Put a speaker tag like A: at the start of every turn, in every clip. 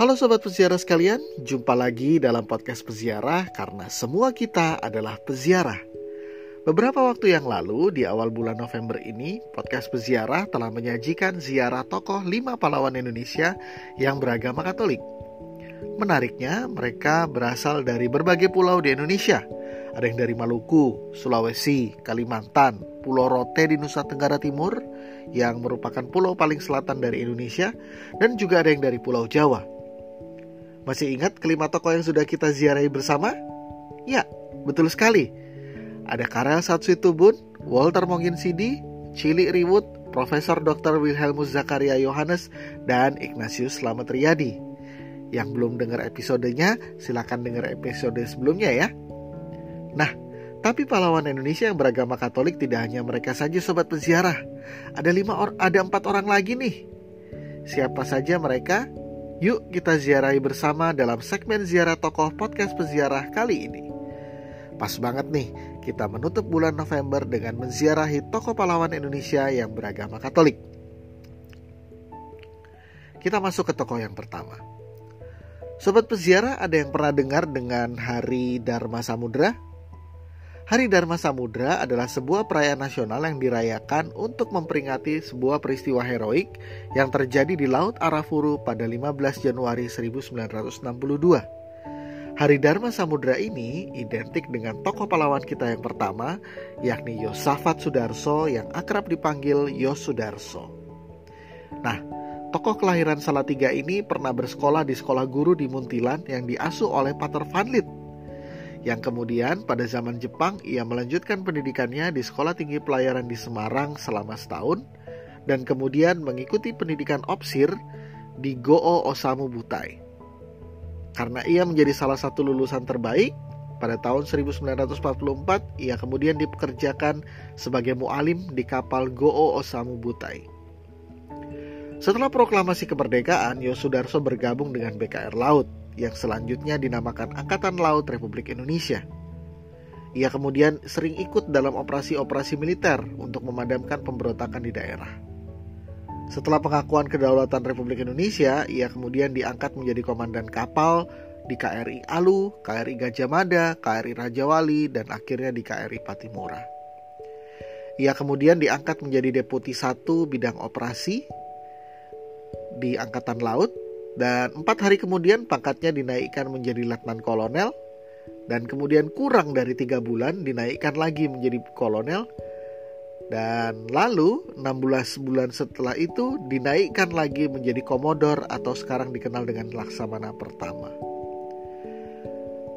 A: Halo sobat peziarah sekalian, jumpa lagi dalam podcast peziarah karena semua kita adalah peziarah. Beberapa waktu yang lalu di awal bulan November ini, podcast peziarah telah menyajikan ziarah tokoh lima pahlawan Indonesia yang beragama Katolik. Menariknya, mereka berasal dari berbagai pulau di Indonesia. Ada yang dari Maluku, Sulawesi, Kalimantan, Pulau Rote di Nusa Tenggara Timur, yang merupakan pulau paling selatan dari Indonesia, dan juga ada yang dari Pulau Jawa. Masih ingat kelima tokoh yang sudah kita ziarahi bersama? Ya, betul sekali. Ada Karel Satsitubun, Walter Monginsidi, Cili Riwut, Profesor Dr. Wilhelmus Zakaria Yohanes, dan Ignatius Slamet Riyadi. Yang belum dengar episodenya, silakan dengar episode sebelumnya ya. Nah, tapi pahlawan Indonesia yang beragama Katolik tidak hanya mereka saja sobat peziarah. Ada lima or ada empat orang lagi nih. Siapa saja mereka? Yuk kita ziarahi bersama dalam segmen ziarah tokoh podcast peziarah kali ini. Pas banget nih, kita menutup bulan November dengan menziarahi tokoh pahlawan Indonesia yang beragama Katolik. Kita masuk ke tokoh yang pertama. Sobat peziarah ada yang pernah dengar dengan Hari Dharma Samudra? Hari Dharma Samudra adalah sebuah perayaan nasional yang dirayakan untuk memperingati sebuah peristiwa heroik yang terjadi di Laut Arafuru pada 15 Januari 1962. Hari Dharma Samudra ini identik dengan tokoh pahlawan kita yang pertama, yakni Yosafat Sudarso yang akrab dipanggil Yos Sudarso. Nah, tokoh kelahiran Salatiga ini pernah bersekolah di sekolah guru di Muntilan yang diasuh oleh Pater Van Lith yang kemudian pada zaman Jepang ia melanjutkan pendidikannya di Sekolah Tinggi Pelayaran di Semarang selama setahun dan kemudian mengikuti pendidikan opsir di Goo Osamu Butai. Karena ia menjadi salah satu lulusan terbaik, pada tahun 1944 ia kemudian dipekerjakan sebagai mualim di kapal Goo Osamu Butai. Setelah proklamasi kemerdekaan, Yosudarso bergabung dengan BKR Laut yang selanjutnya dinamakan Angkatan Laut Republik Indonesia. Ia kemudian sering ikut dalam operasi-operasi militer untuk memadamkan pemberontakan di daerah. Setelah pengakuan kedaulatan Republik Indonesia, ia kemudian diangkat menjadi komandan kapal di KRI Alu, KRI Gajah Mada, KRI Raja Wali, dan akhirnya di KRI Patimura. Ia kemudian diangkat menjadi Deputi 1 Bidang Operasi di Angkatan Laut dan empat hari kemudian pangkatnya dinaikkan menjadi letnan kolonel dan kemudian kurang dari tiga bulan dinaikkan lagi menjadi kolonel dan lalu 16 bulan setelah itu dinaikkan lagi menjadi komodor atau sekarang dikenal dengan Laksamana pertama.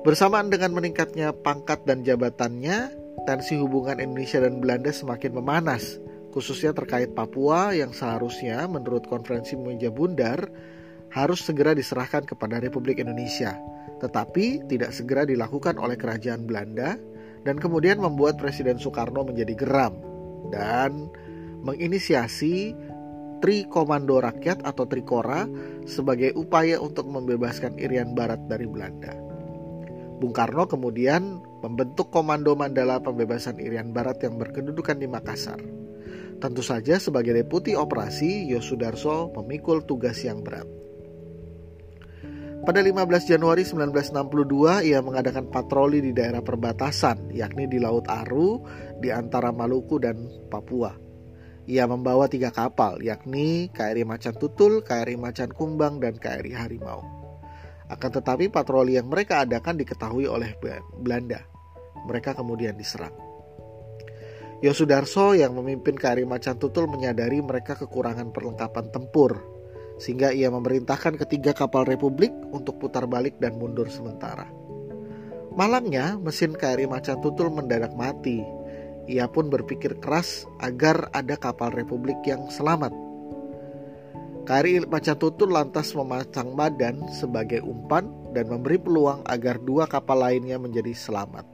A: Bersamaan dengan meningkatnya pangkat dan jabatannya, tensi hubungan Indonesia dan Belanda semakin memanas, khususnya terkait Papua yang seharusnya menurut konferensi meja bundar harus segera diserahkan kepada Republik Indonesia, tetapi tidak segera dilakukan oleh kerajaan Belanda dan kemudian membuat Presiden Soekarno menjadi geram dan menginisiasi Tri Komando Rakyat atau Trikora sebagai upaya untuk membebaskan Irian Barat dari Belanda. Bung Karno kemudian membentuk Komando Mandala Pembebasan Irian Barat yang berkedudukan di Makassar. Tentu saja sebagai deputi operasi, Yosudarso memikul tugas yang berat. Pada 15 Januari 1962, ia mengadakan patroli di daerah perbatasan, yakni di Laut Aru, di antara Maluku dan Papua. Ia membawa tiga kapal, yakni KRI Macan Tutul, KRI Macan Kumbang, dan KRI Harimau. Akan tetapi patroli yang mereka adakan diketahui oleh Belanda. Mereka kemudian diserang. Yosudarso yang memimpin KRI Macan Tutul menyadari mereka kekurangan perlengkapan tempur sehingga ia memerintahkan ketiga kapal Republik untuk putar balik dan mundur sementara. Malangnya, mesin KRI Macan Tutul mendadak mati. Ia pun berpikir keras agar ada kapal Republik yang selamat. KRI Macan Tutul lantas memasang badan sebagai umpan dan memberi peluang agar dua kapal lainnya menjadi selamat.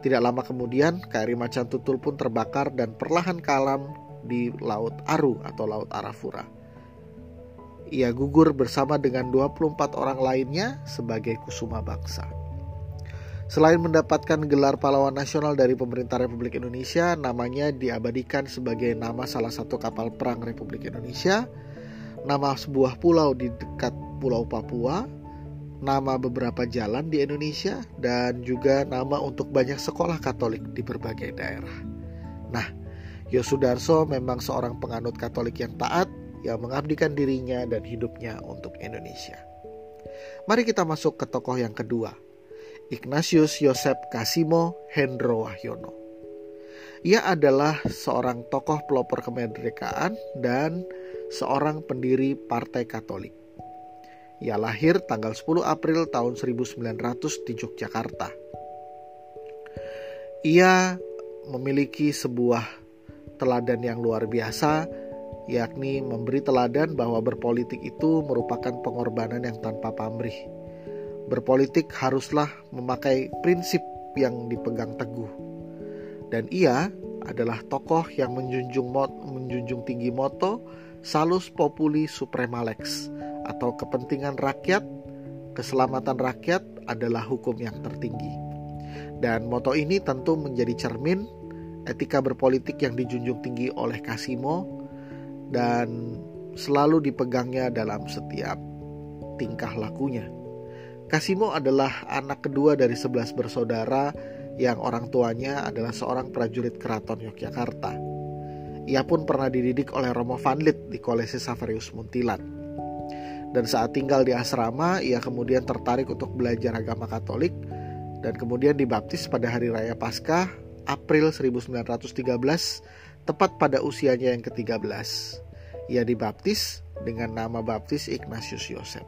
A: Tidak lama kemudian, KRI Macan Tutul pun terbakar dan perlahan kalam di Laut Aru atau Laut Arafura ia gugur bersama dengan 24 orang lainnya sebagai kusuma bangsa. Selain mendapatkan gelar pahlawan nasional dari pemerintah Republik Indonesia, namanya diabadikan sebagai nama salah satu kapal perang Republik Indonesia. nama sebuah pulau di dekat Pulau Papua, nama beberapa jalan di Indonesia, dan juga nama untuk banyak sekolah Katolik di berbagai daerah. Nah, Yosudarso memang seorang penganut Katolik yang taat yang mengabdikan dirinya dan hidupnya untuk Indonesia. Mari kita masuk ke tokoh yang kedua, Ignatius Yosep Kasimo Hendro Wahyono. Ia adalah seorang tokoh pelopor kemerdekaan dan seorang pendiri Partai Katolik. Ia lahir tanggal 10 April tahun 1900 di Yogyakarta. Ia memiliki sebuah teladan yang luar biasa, yakni memberi teladan bahwa berpolitik itu merupakan pengorbanan yang tanpa pamrih. Berpolitik haruslah memakai prinsip yang dipegang teguh. Dan ia adalah tokoh yang menjunjung menjunjung tinggi moto salus populi suprema lex atau kepentingan rakyat, keselamatan rakyat adalah hukum yang tertinggi. Dan moto ini tentu menjadi cermin etika berpolitik yang dijunjung tinggi oleh Kasimo dan selalu dipegangnya dalam setiap tingkah lakunya. Kasimo adalah anak kedua dari sebelas bersaudara yang orang tuanya adalah seorang prajurit keraton Yogyakarta. Ia pun pernah dididik oleh Romo Van Lith di Kolese Savarius Muntilan. Dan saat tinggal di asrama, ia kemudian tertarik untuk belajar agama Katolik dan kemudian dibaptis pada hari raya Paskah April 1913 tepat pada usianya yang ke-13. Ia dibaptis dengan nama baptis Ignatius Yosef.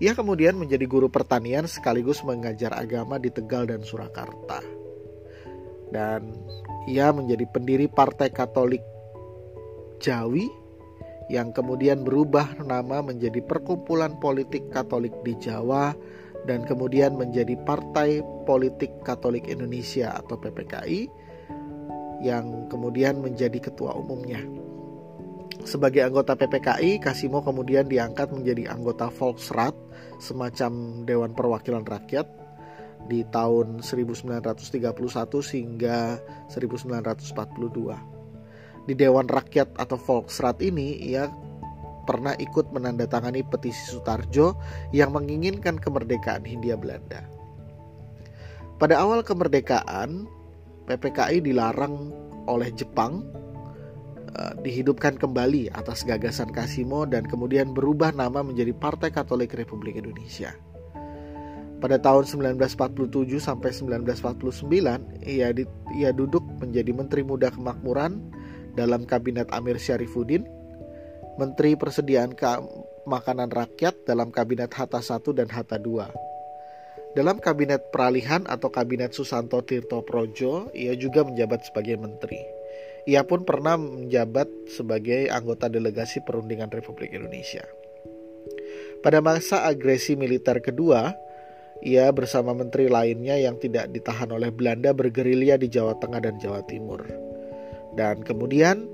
A: Ia kemudian menjadi guru pertanian sekaligus mengajar agama di Tegal dan Surakarta. Dan ia menjadi pendiri Partai Katolik Jawi yang kemudian berubah nama menjadi Perkumpulan Politik Katolik di Jawa dan kemudian menjadi Partai Politik Katolik Indonesia atau PPKI yang kemudian menjadi ketua umumnya. Sebagai anggota PPKI, Kasimo kemudian diangkat menjadi anggota Volksrat, semacam Dewan Perwakilan Rakyat di tahun 1931 hingga 1942. Di Dewan Rakyat atau Volksrat ini ia pernah ikut menandatangani petisi Sutarjo yang menginginkan kemerdekaan Hindia Belanda. Pada awal kemerdekaan, PPKI dilarang oleh Jepang eh, dihidupkan kembali atas gagasan Kasimo dan kemudian berubah nama menjadi Partai Katolik Republik Indonesia. Pada tahun 1947 sampai 1949, ia, di, ia duduk menjadi Menteri Muda Kemakmuran dalam Kabinet Amir Syarifuddin, Menteri Persediaan Ke Makanan Rakyat dalam Kabinet Hatta I dan Hatta II. Dalam Kabinet Peralihan atau Kabinet Susanto Tirto Projo, ia juga menjabat sebagai menteri. Ia pun pernah menjabat sebagai anggota delegasi perundingan Republik Indonesia. Pada masa agresi militer kedua, ia bersama menteri lainnya yang tidak ditahan oleh Belanda bergerilya di Jawa Tengah dan Jawa Timur. Dan kemudian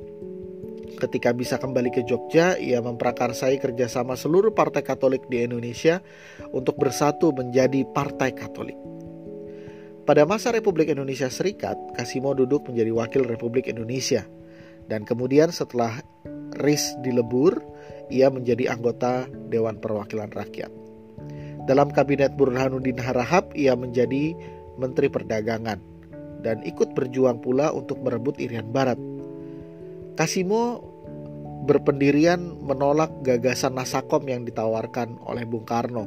A: ketika bisa kembali ke Jogja, ia memprakarsai kerjasama seluruh partai Katolik di Indonesia untuk bersatu menjadi Partai Katolik. Pada masa Republik Indonesia Serikat, Kasimo duduk menjadi wakil Republik Indonesia. Dan kemudian setelah RIS dilebur, ia menjadi anggota Dewan Perwakilan Rakyat. Dalam kabinet Burhanuddin Harahap, ia menjadi Menteri Perdagangan dan ikut berjuang pula untuk merebut Irian Barat. Kasimo berpendirian menolak gagasan Nasakom yang ditawarkan oleh Bung Karno.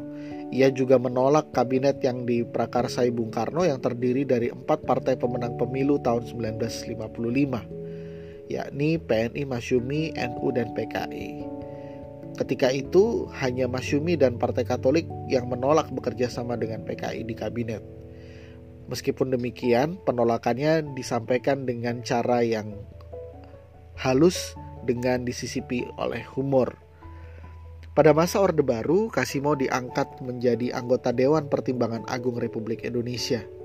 A: Ia juga menolak kabinet yang diprakarsai Bung Karno yang terdiri dari empat partai pemenang pemilu tahun 1955, yakni PNI Masyumi, NU, dan PKI. Ketika itu hanya Masyumi dan Partai Katolik yang menolak bekerja sama dengan PKI di kabinet. Meskipun demikian, penolakannya disampaikan dengan cara yang halus dengan disisipi oleh humor. Pada masa Orde Baru, Kasimo diangkat menjadi anggota Dewan Pertimbangan Agung Republik Indonesia –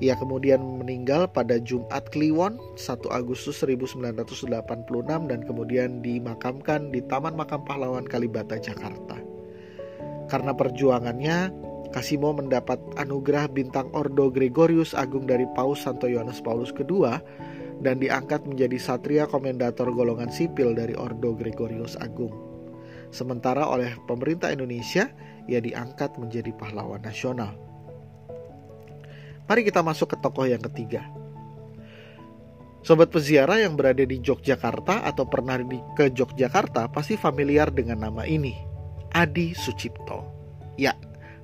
A: ia kemudian meninggal pada Jumat Kliwon 1 Agustus 1986 dan kemudian dimakamkan di Taman Makam Pahlawan Kalibata, Jakarta. Karena perjuangannya, Kasimo mendapat anugerah bintang Ordo Gregorius Agung dari Paus Santo Yohanes Paulus II dan diangkat menjadi Satria Komendator Golongan Sipil dari Ordo Gregorius Agung. Sementara oleh pemerintah Indonesia ia diangkat menjadi pahlawan nasional. Mari kita masuk ke tokoh yang ketiga. Sobat peziarah yang berada di Yogyakarta atau pernah di ke Yogyakarta pasti familiar dengan nama ini, Adi Sucipto. Ya,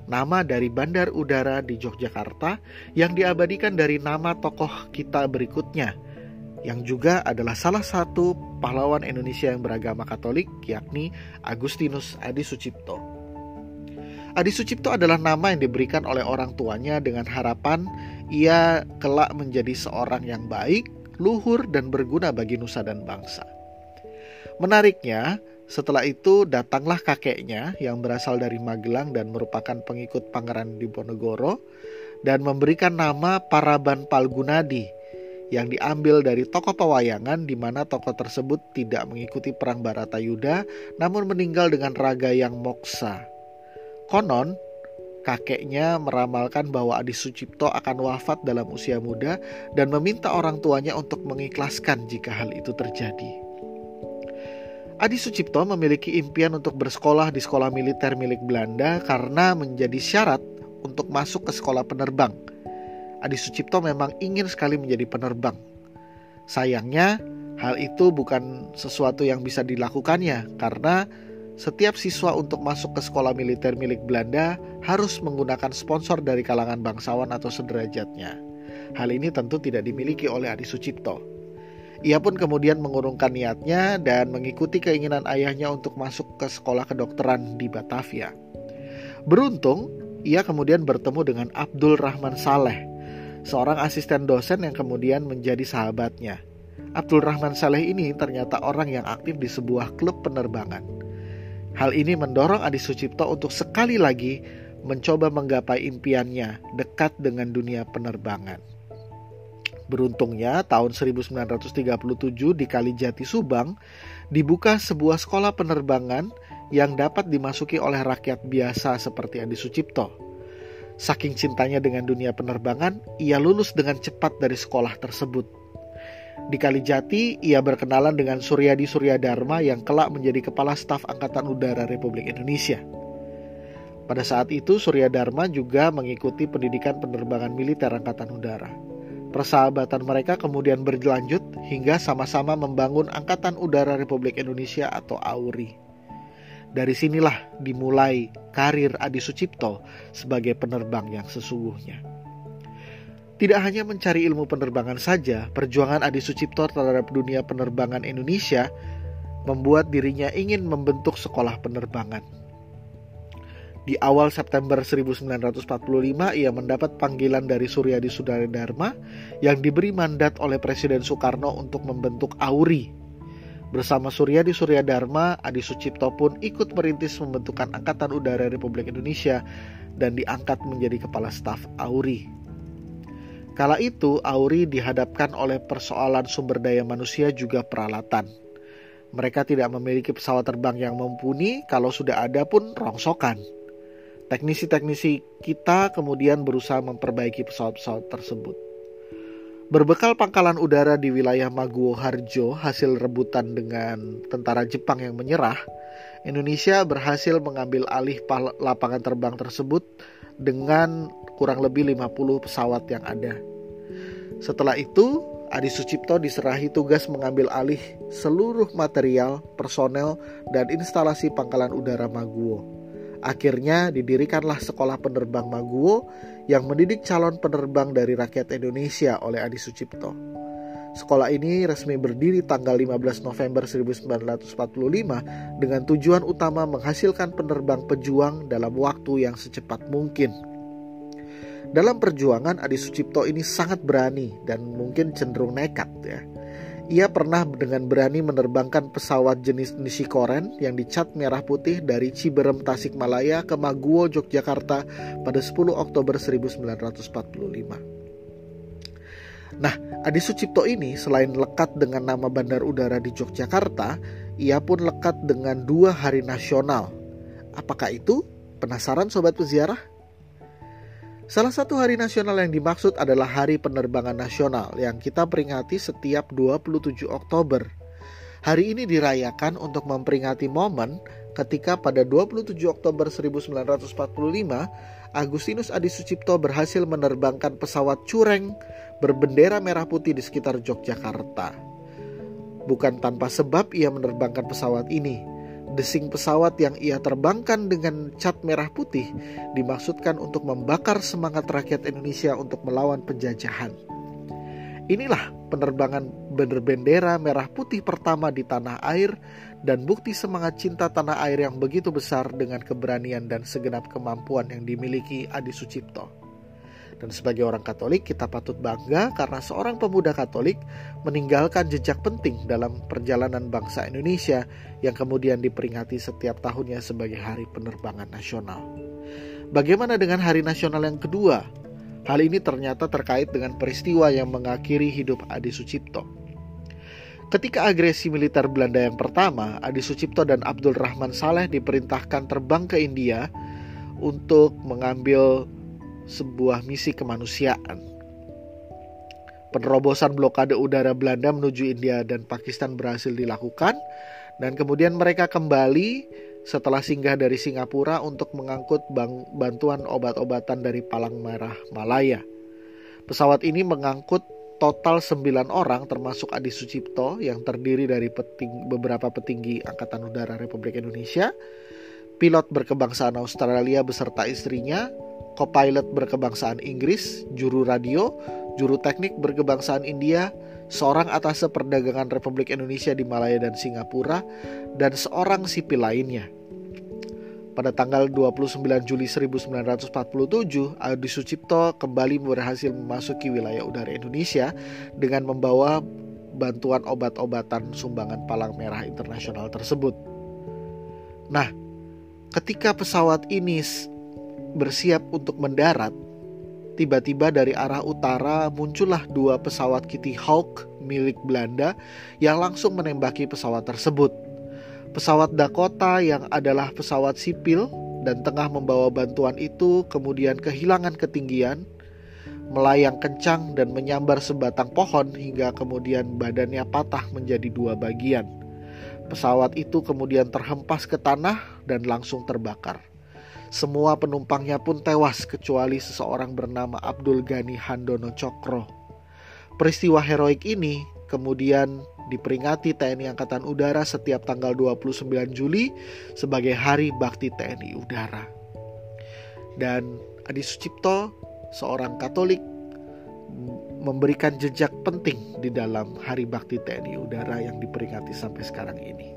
A: nama dari bandar udara di Yogyakarta yang diabadikan dari nama tokoh kita berikutnya, yang juga adalah salah satu pahlawan Indonesia yang beragama Katolik, yakni Agustinus Adi Sucipto. Adi Sucipto adalah nama yang diberikan oleh orang tuanya dengan harapan ia kelak menjadi seorang yang baik, luhur, dan berguna bagi nusa dan bangsa. Menariknya, setelah itu datanglah kakeknya yang berasal dari Magelang dan merupakan pengikut Pangeran Diponegoro dan memberikan nama Paraban Palgunadi yang diambil dari tokoh pewayangan di mana tokoh tersebut tidak mengikuti perang Baratayuda namun meninggal dengan raga yang moksa Konon, kakeknya meramalkan bahwa Adi Sucipto akan wafat dalam usia muda dan meminta orang tuanya untuk mengikhlaskan jika hal itu terjadi. Adi Sucipto memiliki impian untuk bersekolah di sekolah militer milik Belanda karena menjadi syarat untuk masuk ke sekolah penerbang. Adi Sucipto memang ingin sekali menjadi penerbang. Sayangnya, hal itu bukan sesuatu yang bisa dilakukannya karena setiap siswa untuk masuk ke sekolah militer milik Belanda harus menggunakan sponsor dari kalangan bangsawan atau sederajatnya. Hal ini tentu tidak dimiliki oleh Adi Sucipto. Ia pun kemudian mengurungkan niatnya dan mengikuti keinginan ayahnya untuk masuk ke sekolah kedokteran di Batavia. Beruntung, ia kemudian bertemu dengan Abdul Rahman Saleh, seorang asisten dosen yang kemudian menjadi sahabatnya. Abdul Rahman Saleh ini ternyata orang yang aktif di sebuah klub penerbangan. Hal ini mendorong Adi Sucipto untuk sekali lagi mencoba menggapai impiannya dekat dengan dunia penerbangan. Beruntungnya tahun 1937 di Kalijati Subang dibuka sebuah sekolah penerbangan yang dapat dimasuki oleh rakyat biasa seperti Adi Sucipto. Saking cintanya dengan dunia penerbangan, ia lulus dengan cepat dari sekolah tersebut. Di Kalijati, ia berkenalan dengan Suryadi Suryadharma yang kelak menjadi Kepala Staf Angkatan Udara Republik Indonesia. Pada saat itu, Suryadharma juga mengikuti pendidikan penerbangan militer Angkatan Udara. Persahabatan mereka kemudian berlanjut hingga sama-sama membangun Angkatan Udara Republik Indonesia atau AURI. Dari sinilah dimulai karir Adi Sucipto sebagai penerbang yang sesungguhnya. Tidak hanya mencari ilmu penerbangan saja, perjuangan Adi Sucipto terhadap dunia penerbangan Indonesia membuat dirinya ingin membentuk sekolah penerbangan. Di awal September 1945, ia mendapat panggilan dari Suryadi Dharma yang diberi mandat oleh Presiden Soekarno untuk membentuk AURI. Bersama Suryadi Dharma, Adi Sucipto pun ikut merintis pembentukan Angkatan Udara Republik Indonesia dan diangkat menjadi Kepala Staf AURI. Kala itu, Auri dihadapkan oleh persoalan sumber daya manusia juga peralatan. Mereka tidak memiliki pesawat terbang yang mumpuni, kalau sudah ada pun rongsokan. Teknisi-teknisi kita kemudian berusaha memperbaiki pesawat-pesawat tersebut. Berbekal pangkalan udara di wilayah Maguwo Harjo hasil rebutan dengan tentara Jepang yang menyerah, Indonesia berhasil mengambil alih lapangan terbang tersebut dengan kurang lebih 50 pesawat yang ada. Setelah itu, Adi Sucipto diserahi tugas mengambil alih seluruh material, personel, dan instalasi pangkalan udara Maguwo. Akhirnya didirikanlah sekolah penerbang Maguwo yang mendidik calon penerbang dari rakyat Indonesia oleh Adi Sucipto. Sekolah ini resmi berdiri tanggal 15 November 1945 dengan tujuan utama menghasilkan penerbang pejuang dalam waktu yang secepat mungkin. Dalam perjuangan Adi Sucipto ini sangat berani dan mungkin cenderung nekat ya. Ia pernah dengan berani menerbangkan pesawat jenis Nishikoren yang dicat merah putih dari Ciberem Tasikmalaya ke Maguwo Yogyakarta pada 10 Oktober 1945. Nah, Adi Sucipto ini selain lekat dengan nama bandar udara di Yogyakarta, ia pun lekat dengan dua hari nasional. Apakah itu? Penasaran sobat peziarah? Salah satu hari nasional yang dimaksud adalah Hari Penerbangan Nasional yang kita peringati setiap 27 Oktober. Hari ini dirayakan untuk memperingati momen ketika pada 27 Oktober 1945 Agustinus Adi Sucipto berhasil menerbangkan pesawat cureng berbendera merah putih di sekitar Yogyakarta. Bukan tanpa sebab ia menerbangkan pesawat ini. Desing pesawat yang ia terbangkan dengan cat merah putih dimaksudkan untuk membakar semangat rakyat Indonesia untuk melawan penjajahan. Inilah penerbangan berbendera merah putih pertama di tanah air dan bukti semangat cinta tanah air yang begitu besar dengan keberanian dan segenap kemampuan yang dimiliki Adi Sucipto. Dan sebagai orang Katolik, kita patut bangga karena seorang pemuda Katolik meninggalkan jejak penting dalam perjalanan bangsa Indonesia yang kemudian diperingati setiap tahunnya sebagai Hari Penerbangan Nasional. Bagaimana dengan Hari Nasional yang kedua, Hal ini ternyata terkait dengan peristiwa yang mengakhiri hidup Adi Sucipto. Ketika agresi militer Belanda yang pertama, Adi Sucipto dan Abdul Rahman Saleh diperintahkan terbang ke India untuk mengambil sebuah misi kemanusiaan. Penerobosan blokade udara Belanda menuju India dan Pakistan berhasil dilakukan dan kemudian mereka kembali setelah singgah dari Singapura untuk mengangkut bantuan obat-obatan dari Palang Merah Malaya. Pesawat ini mengangkut total 9 orang termasuk Adi Sucipto yang terdiri dari peting, beberapa petinggi Angkatan Udara Republik Indonesia, pilot berkebangsaan Australia beserta istrinya, co-pilot berkebangsaan Inggris, juru radio, juru teknik berkebangsaan India, seorang atase perdagangan Republik Indonesia di Malaya dan Singapura, dan seorang sipil lainnya. Pada tanggal 29 Juli 1947, Adi Sucipto kembali berhasil memasuki wilayah udara Indonesia dengan membawa bantuan obat-obatan sumbangan Palang Merah Internasional tersebut. Nah, ketika pesawat ini bersiap untuk mendarat, tiba-tiba dari arah utara muncullah dua pesawat Kitty Hawk milik Belanda yang langsung menembaki pesawat tersebut. Pesawat Dakota yang adalah pesawat sipil dan tengah membawa bantuan itu kemudian kehilangan ketinggian, melayang kencang dan menyambar sebatang pohon hingga kemudian badannya patah menjadi dua bagian. Pesawat itu kemudian terhempas ke tanah dan langsung terbakar. Semua penumpangnya pun tewas kecuali seseorang bernama Abdul Ghani Handono Cokro. Peristiwa heroik ini kemudian diperingati TNI Angkatan Udara setiap tanggal 29 Juli sebagai Hari Bakti TNI Udara. Dan Adi Sucipto, seorang Katolik, memberikan jejak penting di dalam Hari Bakti TNI Udara yang diperingati sampai sekarang ini.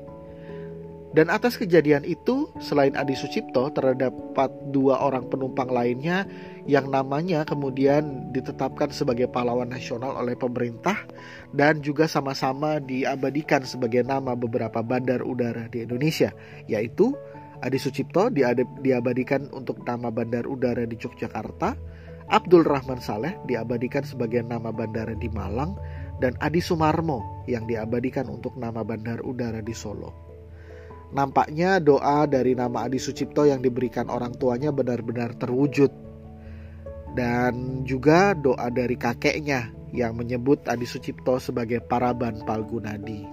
A: Dan atas kejadian itu, selain Adi Sucipto, terdapat dua orang penumpang lainnya yang namanya kemudian ditetapkan sebagai pahlawan nasional oleh pemerintah dan juga sama-sama diabadikan sebagai nama beberapa bandar udara di Indonesia, yaitu Adi Sucipto diabadikan untuk nama bandar udara di Yogyakarta, Abdul Rahman Saleh diabadikan sebagai nama bandara di Malang, dan Adi Sumarmo yang diabadikan untuk nama bandar udara di Solo. Nampaknya doa dari nama Adi Sucipto yang diberikan orang tuanya benar-benar terwujud. Dan juga doa dari kakeknya yang menyebut Adi Sucipto sebagai Paraban Palgunadi.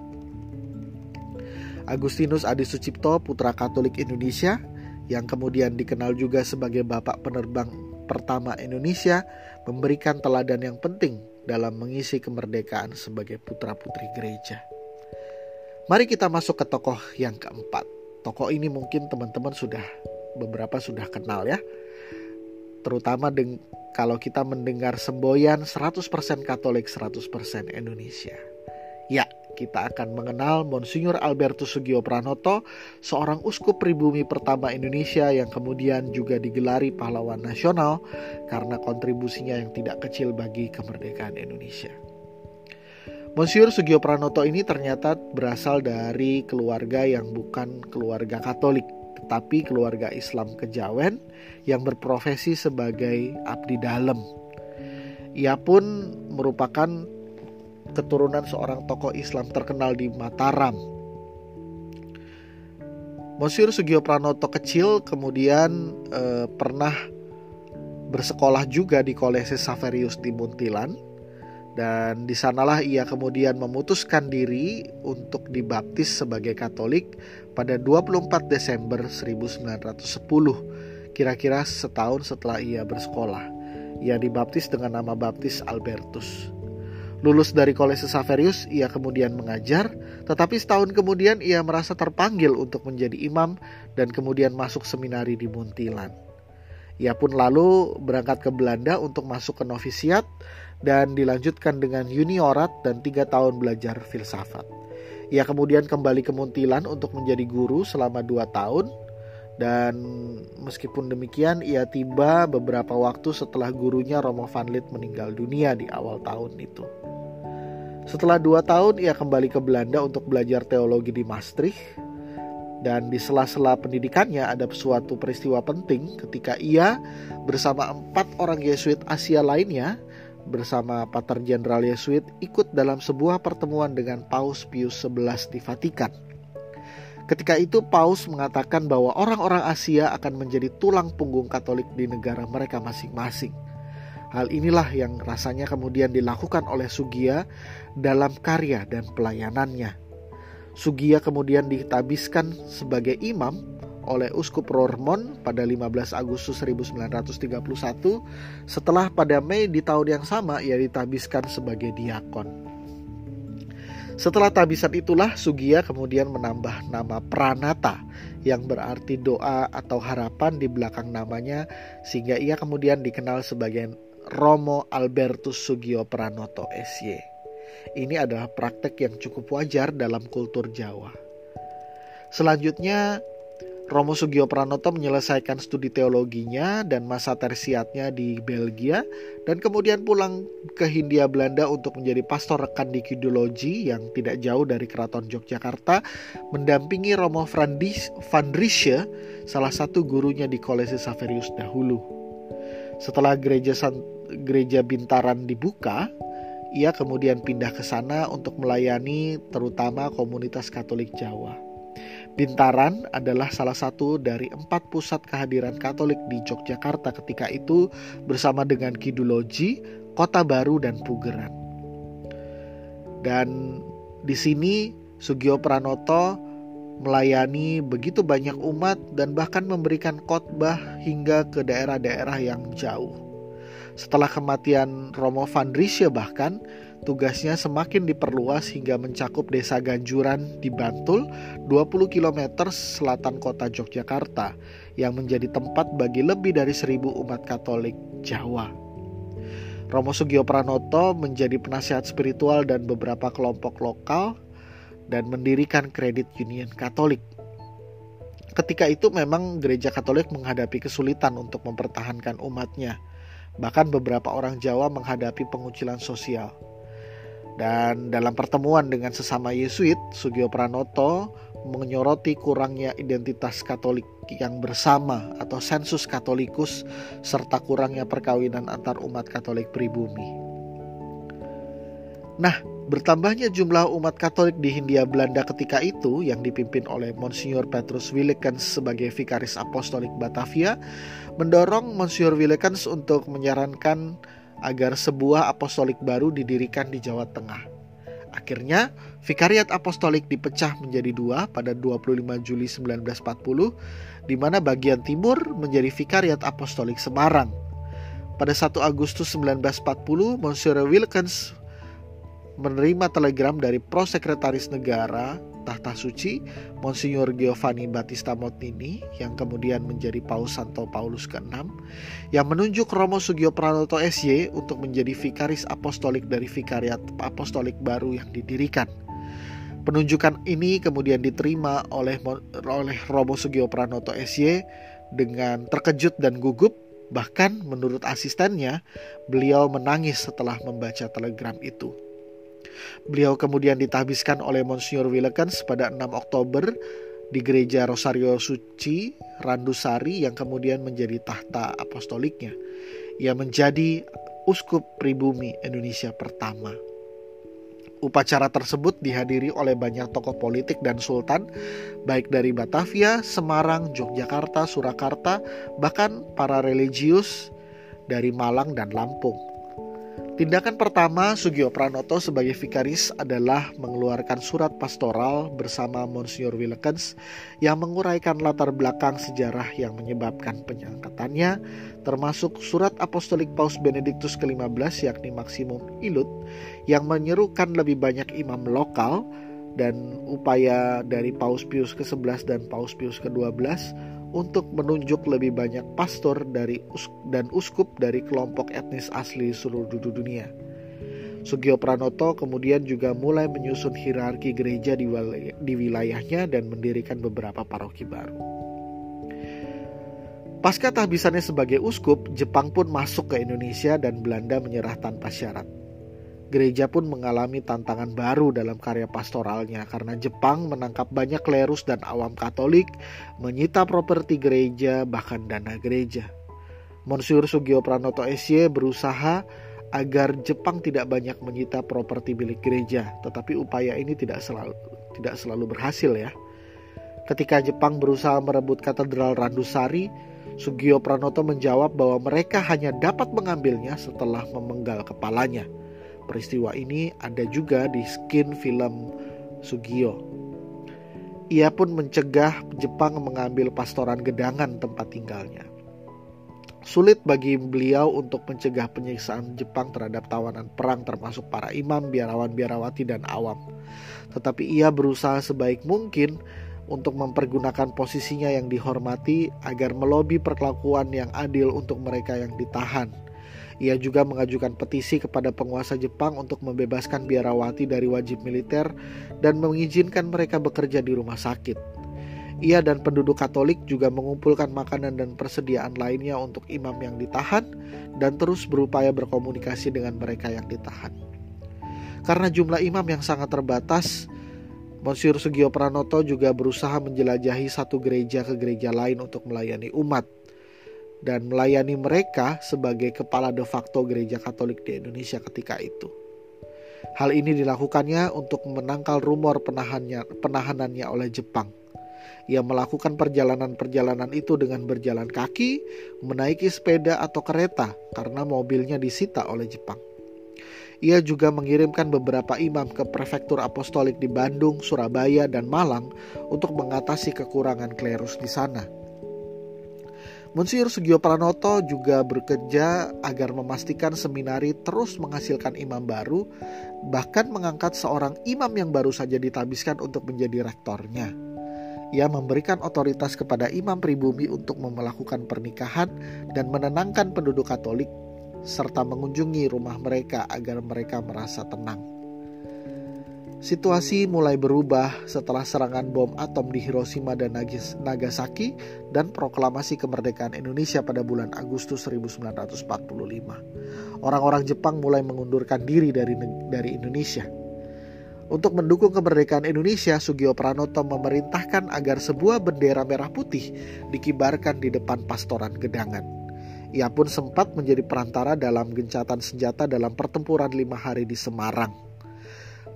A: Agustinus Adi Sucipto, putra Katolik Indonesia, yang kemudian dikenal juga sebagai bapak penerbang pertama Indonesia, memberikan teladan yang penting dalam mengisi kemerdekaan sebagai putra-putri gereja. Mari kita masuk ke tokoh yang keempat. Tokoh ini mungkin teman-teman sudah beberapa sudah kenal ya. Terutama deng kalau kita mendengar semboyan 100% Katolik, 100% Indonesia. Ya, kita akan mengenal Monsinyur Albertus Sugio Pranoto, seorang uskup pribumi pertama Indonesia yang kemudian juga digelari pahlawan nasional karena kontribusinya yang tidak kecil bagi kemerdekaan Indonesia. Monsiur Sugio Pranoto ini ternyata berasal dari keluarga yang bukan keluarga Katolik, tetapi keluarga Islam Kejawen yang berprofesi sebagai abdi dalam. Ia pun merupakan keturunan seorang tokoh Islam terkenal di Mataram. Monsiur Sugio Pranoto kecil kemudian eh, pernah bersekolah juga di Kolese Saverius di Muntilan dan di sanalah ia kemudian memutuskan diri untuk dibaptis sebagai Katolik pada 24 Desember 1910, kira-kira setahun setelah ia bersekolah. Ia dibaptis dengan nama baptis Albertus. Lulus dari Kolese Saverius, ia kemudian mengajar, tetapi setahun kemudian ia merasa terpanggil untuk menjadi imam dan kemudian masuk seminari di Muntilan. Ia pun lalu berangkat ke Belanda untuk masuk ke novisiat dan dilanjutkan dengan juniorat dan tiga tahun belajar filsafat. Ia kemudian kembali ke Muntilan untuk menjadi guru selama dua tahun dan meskipun demikian ia tiba beberapa waktu setelah gurunya Romo van Lith meninggal dunia di awal tahun itu. Setelah dua tahun ia kembali ke Belanda untuk belajar teologi di Maastricht dan di sela-sela pendidikannya ada suatu peristiwa penting ketika ia bersama empat orang Yesuit Asia lainnya bersama Pater Jenderal Yesuit ikut dalam sebuah pertemuan dengan Paus Pius XI di Vatikan. Ketika itu Paus mengatakan bahwa orang-orang Asia akan menjadi tulang punggung Katolik di negara mereka masing-masing. Hal inilah yang rasanya kemudian dilakukan oleh Sugia dalam karya dan pelayanannya. Sugia kemudian ditabiskan sebagai imam oleh Uskup Rormon pada 15 Agustus 1931 setelah pada Mei di tahun yang sama ia ditabiskan sebagai diakon. Setelah tabisan itulah Sugia kemudian menambah nama Pranata yang berarti doa atau harapan di belakang namanya sehingga ia kemudian dikenal sebagai Romo Albertus Sugio Pranoto SY. Ini adalah praktek yang cukup wajar dalam kultur Jawa. Selanjutnya, Romo Sugio Pranoto menyelesaikan studi teologinya dan masa tersiatnya di Belgia dan kemudian pulang ke Hindia Belanda untuk menjadi pastor rekan di Kidologi yang tidak jauh dari keraton Yogyakarta mendampingi Romo van Riesche, salah satu gurunya di Kolese Saverius dahulu. Setelah gereja gereja Bintaran dibuka, ia kemudian pindah ke sana untuk melayani terutama komunitas Katolik Jawa. Bintaran adalah salah satu dari empat pusat kehadiran Katolik di Yogyakarta ketika itu bersama dengan Kiduloji, Kota Baru, dan Pugeran. Dan di sini Sugio Pranoto melayani begitu banyak umat dan bahkan memberikan khotbah hingga ke daerah-daerah yang jauh. Setelah kematian Romo van Riesche bahkan, tugasnya semakin diperluas hingga mencakup desa Ganjuran di Bantul, 20 km selatan kota Yogyakarta, yang menjadi tempat bagi lebih dari seribu umat Katolik Jawa. Romo Sugio Pranoto menjadi penasihat spiritual dan beberapa kelompok lokal dan mendirikan kredit union Katolik. Ketika itu memang gereja Katolik menghadapi kesulitan untuk mempertahankan umatnya. Bahkan beberapa orang Jawa menghadapi pengucilan sosial. Dan dalam pertemuan dengan sesama Yesuit, Sugio Pranoto menyoroti kurangnya identitas Katolik yang bersama atau sensus Katolikus serta kurangnya perkawinan antar umat Katolik pribumi. Nah, bertambahnya jumlah umat Katolik di Hindia Belanda ketika itu yang dipimpin oleh Monsignor Petrus Willekens sebagai vikaris apostolik Batavia mendorong Monsignor Willekens untuk menyarankan agar sebuah apostolik baru didirikan di Jawa Tengah. Akhirnya, Vikariat Apostolik dipecah menjadi dua pada 25 Juli 1940, di mana bagian timur menjadi Vikariat Apostolik Semarang. Pada 1 Agustus 1940, Monsignor Wilkins menerima telegram dari prosekretaris negara Tahta Suci Monsignor Giovanni Battista Motini yang kemudian menjadi Paus Santo Paulus ke-6 yang menunjuk Romo Sugio Pranoto SY untuk menjadi vikaris apostolik dari vikariat apostolik baru yang didirikan. Penunjukan ini kemudian diterima oleh oleh Romo Sugio Pranoto SY dengan terkejut dan gugup bahkan menurut asistennya beliau menangis setelah membaca telegram itu. Beliau kemudian ditahbiskan oleh Monsignor Willekens pada 6 Oktober di gereja Rosario Suci Randusari yang kemudian menjadi tahta apostoliknya. Ia menjadi uskup pribumi Indonesia pertama. Upacara tersebut dihadiri oleh banyak tokoh politik dan sultan, baik dari Batavia, Semarang, Yogyakarta, Surakarta, bahkan para religius dari Malang dan Lampung. Tindakan pertama Sugio Pranoto sebagai vikaris adalah mengeluarkan surat pastoral bersama Monsignor Willekens yang menguraikan latar belakang sejarah yang menyebabkan penyangkatannya, termasuk surat apostolik Paus Benediktus ke-15 yakni Maksimum Ilut yang menyerukan lebih banyak imam lokal dan upaya dari Paus Pius ke-11 dan Paus Pius ke-12 untuk menunjuk lebih banyak pastor dari dan uskup dari kelompok etnis asli seluruh dunia. Sugio Pranoto kemudian juga mulai menyusun hierarki gereja di, di wilayahnya dan mendirikan beberapa paroki baru. Pasca tahbisannya sebagai uskup, Jepang pun masuk ke Indonesia dan Belanda menyerah tanpa syarat. Gereja pun mengalami tantangan baru dalam karya pastoralnya karena Jepang menangkap banyak klerus dan awam Katolik, menyita properti gereja bahkan dana gereja. Monsiur Sugio Pranoto SY berusaha agar Jepang tidak banyak menyita properti milik gereja, tetapi upaya ini tidak selalu tidak selalu berhasil ya. Ketika Jepang berusaha merebut katedral Randusari, Sugio Pranoto menjawab bahwa mereka hanya dapat mengambilnya setelah memenggal kepalanya. Peristiwa ini ada juga di skin film Sugio. Ia pun mencegah Jepang mengambil pastoran gedangan tempat tinggalnya. Sulit bagi beliau untuk mencegah penyiksaan Jepang terhadap tawanan perang termasuk para imam, biarawan, biarawati, dan awam. Tetapi ia berusaha sebaik mungkin untuk mempergunakan posisinya yang dihormati agar melobi perlakuan yang adil untuk mereka yang ditahan ia juga mengajukan petisi kepada penguasa Jepang untuk membebaskan biarawati dari wajib militer dan mengizinkan mereka bekerja di rumah sakit. Ia dan penduduk Katolik juga mengumpulkan makanan dan persediaan lainnya untuk imam yang ditahan dan terus berupaya berkomunikasi dengan mereka yang ditahan. Karena jumlah imam yang sangat terbatas, Monsiur Sugio Pranoto juga berusaha menjelajahi satu gereja ke gereja lain untuk melayani umat dan melayani mereka sebagai kepala de facto gereja Katolik di Indonesia ketika itu. Hal ini dilakukannya untuk menangkal rumor penahanannya oleh Jepang. Ia melakukan perjalanan-perjalanan itu dengan berjalan kaki, menaiki sepeda atau kereta karena mobilnya disita oleh Jepang. Ia juga mengirimkan beberapa imam ke prefektur apostolik di Bandung, Surabaya, dan Malang untuk mengatasi kekurangan klerus di sana. Monsiur Sugio Pranoto juga bekerja agar memastikan seminari terus menghasilkan imam baru, bahkan mengangkat seorang imam yang baru saja ditabiskan untuk menjadi rektornya. Ia memberikan otoritas kepada imam pribumi untuk melakukan pernikahan dan menenangkan penduduk Katolik, serta mengunjungi rumah mereka agar mereka merasa tenang. Situasi mulai berubah setelah serangan bom atom di Hiroshima dan Nagasaki dan proklamasi kemerdekaan Indonesia pada bulan Agustus 1945. Orang-orang Jepang mulai mengundurkan diri dari dari Indonesia. Untuk mendukung kemerdekaan Indonesia, Sugio Pranoto memerintahkan agar sebuah bendera merah putih dikibarkan di depan pastoran Gedangan. Ia pun sempat menjadi perantara dalam gencatan senjata dalam pertempuran lima hari di Semarang.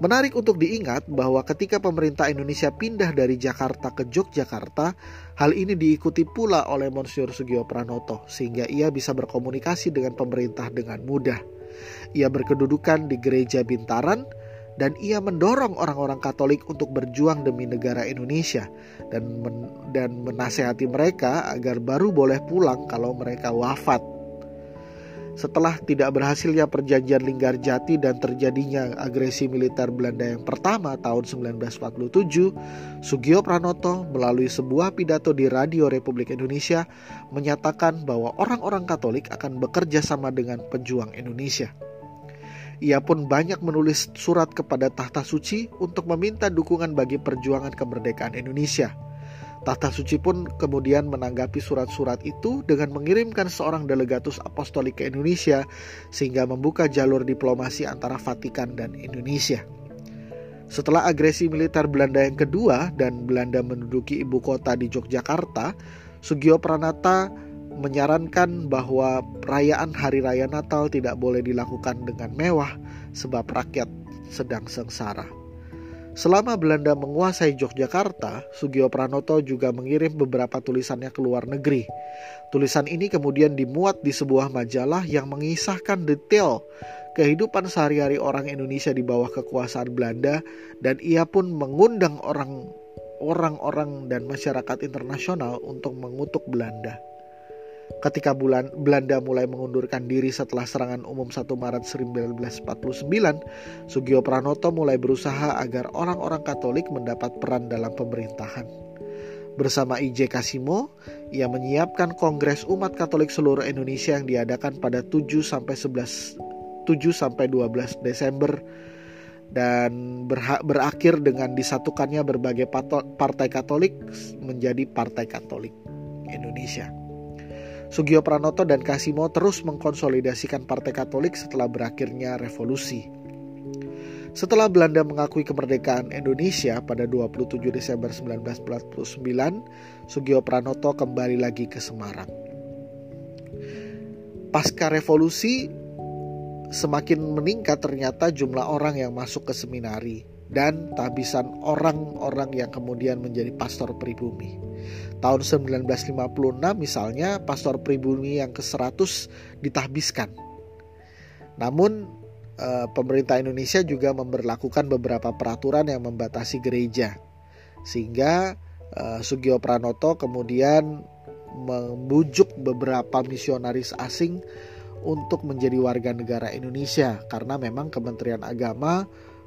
A: Menarik untuk diingat bahwa ketika pemerintah Indonesia pindah dari Jakarta ke Yogyakarta, hal ini diikuti pula oleh Monsiur Sugio Pranoto sehingga ia bisa berkomunikasi dengan pemerintah dengan mudah. Ia berkedudukan di gereja Bintaran dan ia mendorong orang-orang Katolik untuk berjuang demi negara Indonesia dan men dan menasehati mereka agar baru boleh pulang kalau mereka wafat setelah tidak berhasilnya perjanjian Linggarjati dan terjadinya agresi militer Belanda yang pertama tahun 1947, Sugio Pranoto melalui sebuah pidato di Radio Republik Indonesia menyatakan bahwa orang-orang Katolik akan bekerja sama dengan pejuang Indonesia. Ia pun banyak menulis surat kepada Tahta Suci untuk meminta dukungan bagi perjuangan kemerdekaan Indonesia. Tahta Suci pun kemudian menanggapi surat-surat itu dengan mengirimkan seorang delegatus apostolik ke Indonesia sehingga membuka jalur diplomasi antara Vatikan dan Indonesia. Setelah agresi militer Belanda yang kedua dan Belanda menduduki ibu kota di Yogyakarta, Sugio Pranata menyarankan bahwa perayaan Hari Raya Natal tidak boleh dilakukan dengan mewah sebab rakyat sedang sengsara. Selama Belanda menguasai Yogyakarta, Sugio Pranoto juga mengirim beberapa tulisannya ke luar negeri. Tulisan ini kemudian dimuat di sebuah majalah yang mengisahkan detail kehidupan sehari-hari orang Indonesia di bawah kekuasaan Belanda dan ia pun mengundang orang orang-orang dan masyarakat internasional untuk mengutuk Belanda. Ketika bulan Belanda mulai mengundurkan diri setelah serangan umum 1 Maret 1949, Sugio Pranoto mulai berusaha agar orang-orang Katolik mendapat peran dalam pemerintahan. Bersama IJ Kasimo, ia menyiapkan Kongres Umat Katolik seluruh Indonesia yang diadakan pada 7 sampai 11 7 sampai 12 Desember dan berakhir dengan disatukannya berbagai partai Katolik menjadi Partai Katolik Indonesia. Sugio Pranoto dan Kasimo terus mengkonsolidasikan Partai Katolik setelah berakhirnya revolusi. Setelah Belanda mengakui kemerdekaan Indonesia pada 27 Desember 1949, Sugio Pranoto kembali lagi ke Semarang. Pasca revolusi, semakin meningkat ternyata jumlah orang yang masuk ke seminari dan tabisan orang-orang yang kemudian menjadi pastor pribumi. Tahun 1956 misalnya pastor pribumi yang ke-100 ditahbiskan. Namun eh, pemerintah Indonesia juga memperlakukan beberapa peraturan yang membatasi gereja. Sehingga eh, Sugio Pranoto kemudian membujuk beberapa misionaris asing untuk menjadi warga negara Indonesia karena memang Kementerian Agama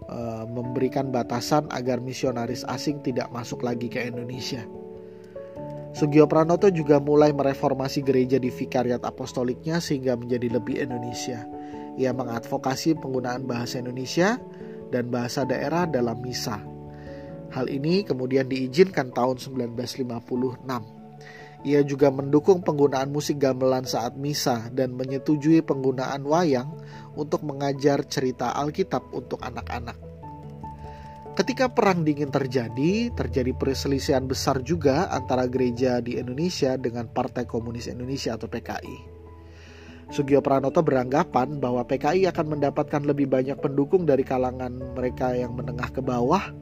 A: e, memberikan batasan agar misionaris asing tidak masuk lagi ke Indonesia. Sugio Pranoto juga mulai mereformasi gereja di Vikariat Apostoliknya sehingga menjadi lebih Indonesia. Ia mengadvokasi penggunaan bahasa Indonesia dan bahasa daerah dalam misa. Hal ini kemudian diizinkan tahun 1956. Ia juga mendukung penggunaan musik gamelan saat misa dan menyetujui penggunaan wayang untuk mengajar cerita Alkitab untuk anak-anak. Ketika perang dingin terjadi, terjadi perselisihan besar juga antara gereja di Indonesia dengan Partai Komunis Indonesia atau PKI. Sugio Pranoto beranggapan bahwa PKI akan mendapatkan lebih banyak pendukung dari kalangan mereka yang menengah ke bawah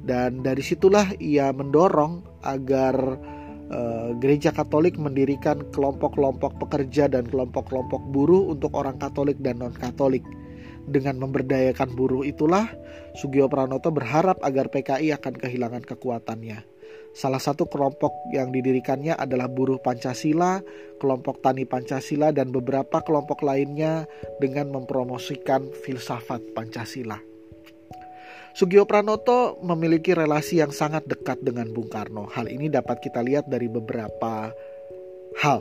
A: dan dari situlah ia mendorong agar Eh, gereja Katolik mendirikan kelompok-kelompok pekerja dan kelompok-kelompok buruh untuk orang Katolik dan non-Katolik. Dengan memberdayakan buruh itulah, Sugio Pranoto berharap agar PKI akan kehilangan kekuatannya. Salah satu kelompok yang didirikannya adalah buruh Pancasila, kelompok tani Pancasila, dan beberapa kelompok lainnya dengan mempromosikan filsafat Pancasila. Sugio Pranoto memiliki relasi yang sangat dekat dengan Bung Karno. Hal ini dapat kita lihat dari beberapa hal.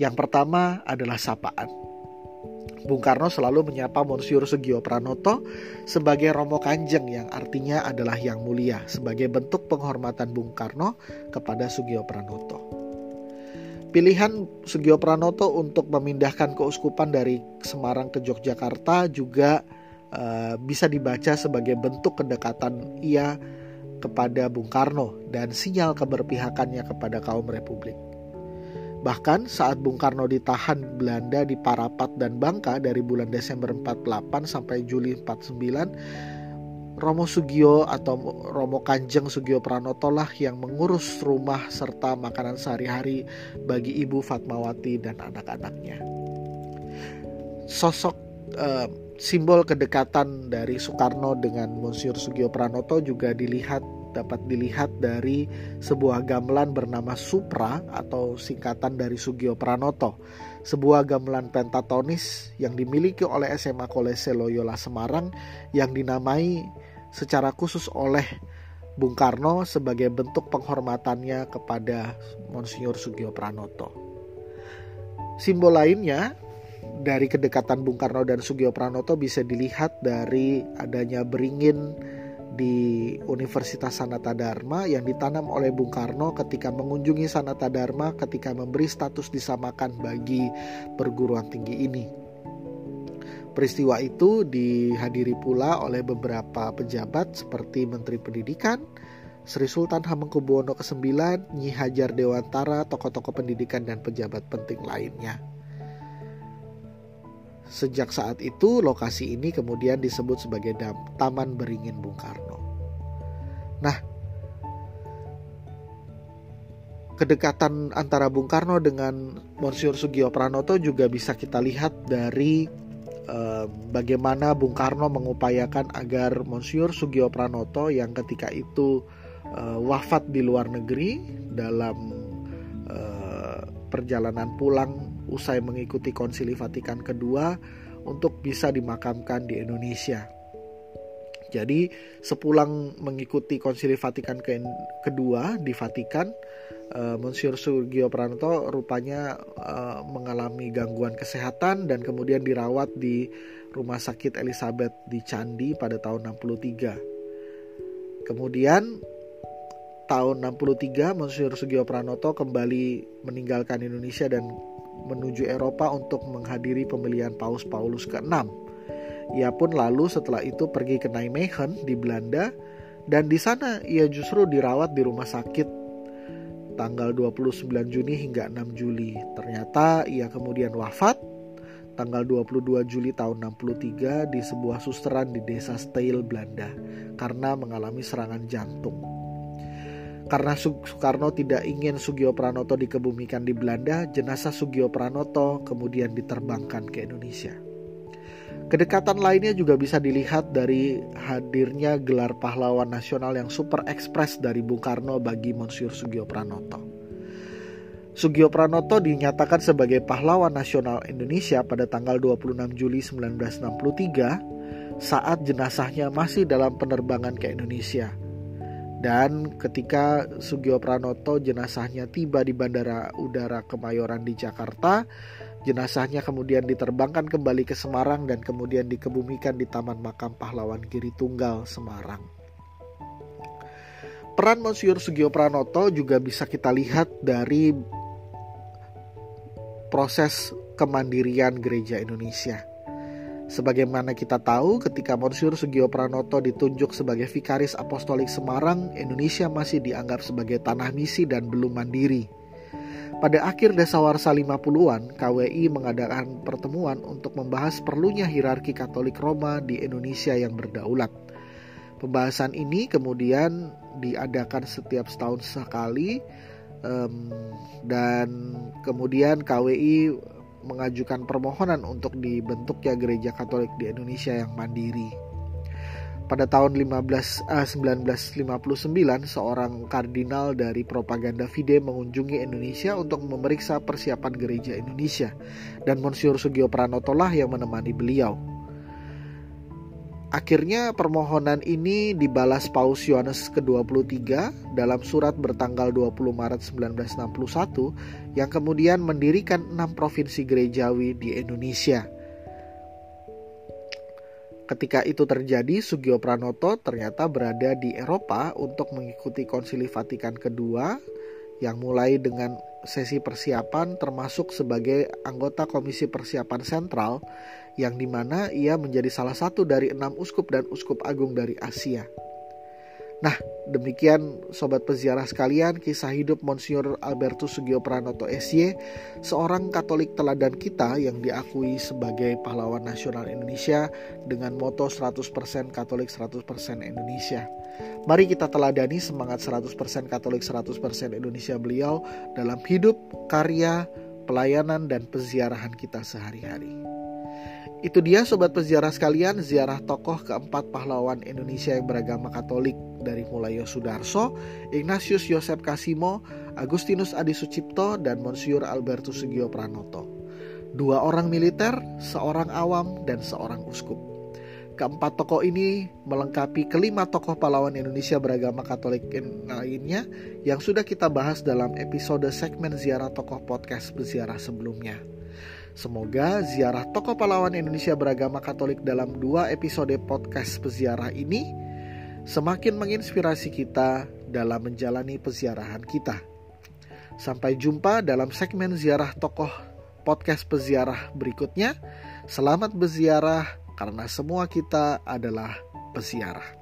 A: Yang pertama adalah sapaan. Bung Karno selalu menyapa Monsiur Sugio Pranoto sebagai Romo Kanjeng yang artinya adalah yang mulia sebagai bentuk penghormatan Bung Karno kepada Sugio Pranoto. Pilihan Sugio Pranoto untuk memindahkan keuskupan dari Semarang ke Yogyakarta juga uh, bisa dibaca sebagai bentuk kedekatan ia kepada Bung Karno dan sinyal keberpihakannya kepada kaum Republik. Bahkan saat Bung Karno ditahan Belanda di Parapat dan Bangka dari bulan Desember 48 sampai Juli 49, Romo Sugio atau Romo Kanjeng Sugio Pranoto lah yang mengurus rumah serta makanan sehari-hari bagi Ibu Fatmawati dan anak-anaknya. Sosok uh, simbol kedekatan dari Soekarno dengan Monsiur Sugio Pranoto juga dilihat dapat dilihat dari sebuah gamelan bernama Supra atau singkatan dari Sugio Pranoto. Sebuah gamelan pentatonis yang dimiliki oleh SMA Kolese Loyola Semarang yang dinamai secara khusus oleh Bung Karno sebagai bentuk penghormatannya kepada Monsinyur Sugio Pranoto. Simbol lainnya dari kedekatan Bung Karno dan Sugio Pranoto bisa dilihat dari adanya beringin di Universitas Sanata Dharma yang ditanam oleh Bung Karno ketika mengunjungi Sanata Dharma ketika memberi status disamakan bagi perguruan tinggi ini. Peristiwa itu dihadiri pula oleh beberapa pejabat seperti Menteri Pendidikan, Sri Sultan Hamengkubuwono ke-9, Nyi Hajar Dewantara, tokoh-tokoh pendidikan dan pejabat penting lainnya. Sejak saat itu lokasi ini kemudian disebut sebagai Taman Beringin Bung Karno. Nah, kedekatan antara Bung Karno dengan Monsiur Sugio Pranoto juga bisa kita lihat dari bagaimana Bung Karno mengupayakan agar Monsiur Sugio Pranoto yang ketika itu eh, wafat di luar negeri dalam eh, perjalanan pulang usai mengikuti Konsili Vatikan kedua untuk bisa dimakamkan di Indonesia. Jadi sepulang mengikuti Konsili Vatikan ke kedua di Vatikan, uh, Monsiur Sugio Pranoto rupanya uh, mengalami gangguan kesehatan dan kemudian dirawat di Rumah Sakit Elizabeth di Candi pada tahun 63. Kemudian tahun 63 Monsiur Sugio Pranoto kembali meninggalkan Indonesia dan menuju Eropa untuk menghadiri pemilihan Paus Paulus ke-6 ia pun lalu setelah itu pergi ke Nijmegen di Belanda dan di sana ia justru dirawat di rumah sakit tanggal 29 Juni hingga 6 Juli. Ternyata ia kemudian wafat tanggal 22 Juli tahun 63 di sebuah susteran di desa Steil, Belanda karena mengalami serangan jantung. Karena Soekarno tidak ingin Sugio Pranoto dikebumikan di Belanda, jenazah Sugio Pranoto kemudian diterbangkan ke Indonesia. Kedekatan lainnya juga bisa dilihat dari hadirnya gelar pahlawan nasional yang super ekspres dari Bung Karno bagi Monsiur Sugio Pranoto. Sugio Pranoto dinyatakan sebagai pahlawan nasional Indonesia pada tanggal 26 Juli 1963 saat jenazahnya masih dalam penerbangan ke Indonesia. Dan ketika Sugio Pranoto jenazahnya tiba di Bandara Udara Kemayoran di Jakarta, Jenazahnya kemudian diterbangkan kembali ke Semarang dan kemudian dikebumikan di Taman Makam Pahlawan Giri Tunggal, Semarang. Peran Monsiur Sugio Pranoto juga bisa kita lihat dari proses kemandirian gereja Indonesia. Sebagaimana kita tahu, ketika Monsiur Sugio Pranoto ditunjuk sebagai Vikaris Apostolik Semarang, Indonesia masih dianggap sebagai tanah misi dan belum mandiri. Pada akhir dasawarsa 50-an, KWI mengadakan pertemuan untuk membahas perlunya hierarki Katolik Roma di Indonesia yang berdaulat. Pembahasan ini kemudian diadakan setiap setahun sekali dan kemudian KWI mengajukan permohonan untuk dibentuknya gereja Katolik di Indonesia yang mandiri. Pada tahun 15, uh, 1959, seorang kardinal dari propaganda Fide mengunjungi Indonesia untuk memeriksa persiapan gereja Indonesia dan Monsiur Sugio Pranoto lah yang menemani beliau. Akhirnya permohonan ini dibalas Paus Yohanes ke-23 dalam surat bertanggal 20 Maret 1961 yang kemudian mendirikan enam provinsi gerejawi di Indonesia – Ketika itu terjadi, Sugio Pranoto ternyata berada di Eropa untuk mengikuti Konsili Vatikan kedua yang mulai dengan sesi persiapan termasuk sebagai anggota Komisi Persiapan Sentral yang di mana ia menjadi salah satu dari enam uskup dan uskup agung dari Asia. Nah, demikian sobat peziarah sekalian kisah hidup Monsignor Albertus Sugio Pranoto SY, seorang Katolik teladan kita yang diakui sebagai pahlawan nasional Indonesia dengan moto 100% Katolik 100% Indonesia. Mari kita teladani semangat 100% Katolik 100% Indonesia beliau dalam hidup, karya, pelayanan dan peziarahan kita sehari-hari. Itu dia sobat peziarah sekalian, ziarah tokoh keempat pahlawan Indonesia yang beragama Katolik dari mulai Yosudarso, Ignatius Yosep Kasimo, Agustinus Adi Sucipto, dan Monsiur Albertus Sugio Pranoto. Dua orang militer, seorang awam, dan seorang uskup. Keempat tokoh ini melengkapi kelima tokoh pahlawan Indonesia beragama Katolik lainnya yang sudah kita bahas dalam episode segmen ziarah tokoh podcast berziarah sebelumnya. Semoga ziarah tokoh pahlawan Indonesia beragama Katolik dalam dua episode podcast peziarah ini semakin menginspirasi kita dalam menjalani peziarahan kita. Sampai jumpa dalam segmen ziarah tokoh podcast peziarah berikutnya. Selamat berziarah karena semua kita adalah peziarah.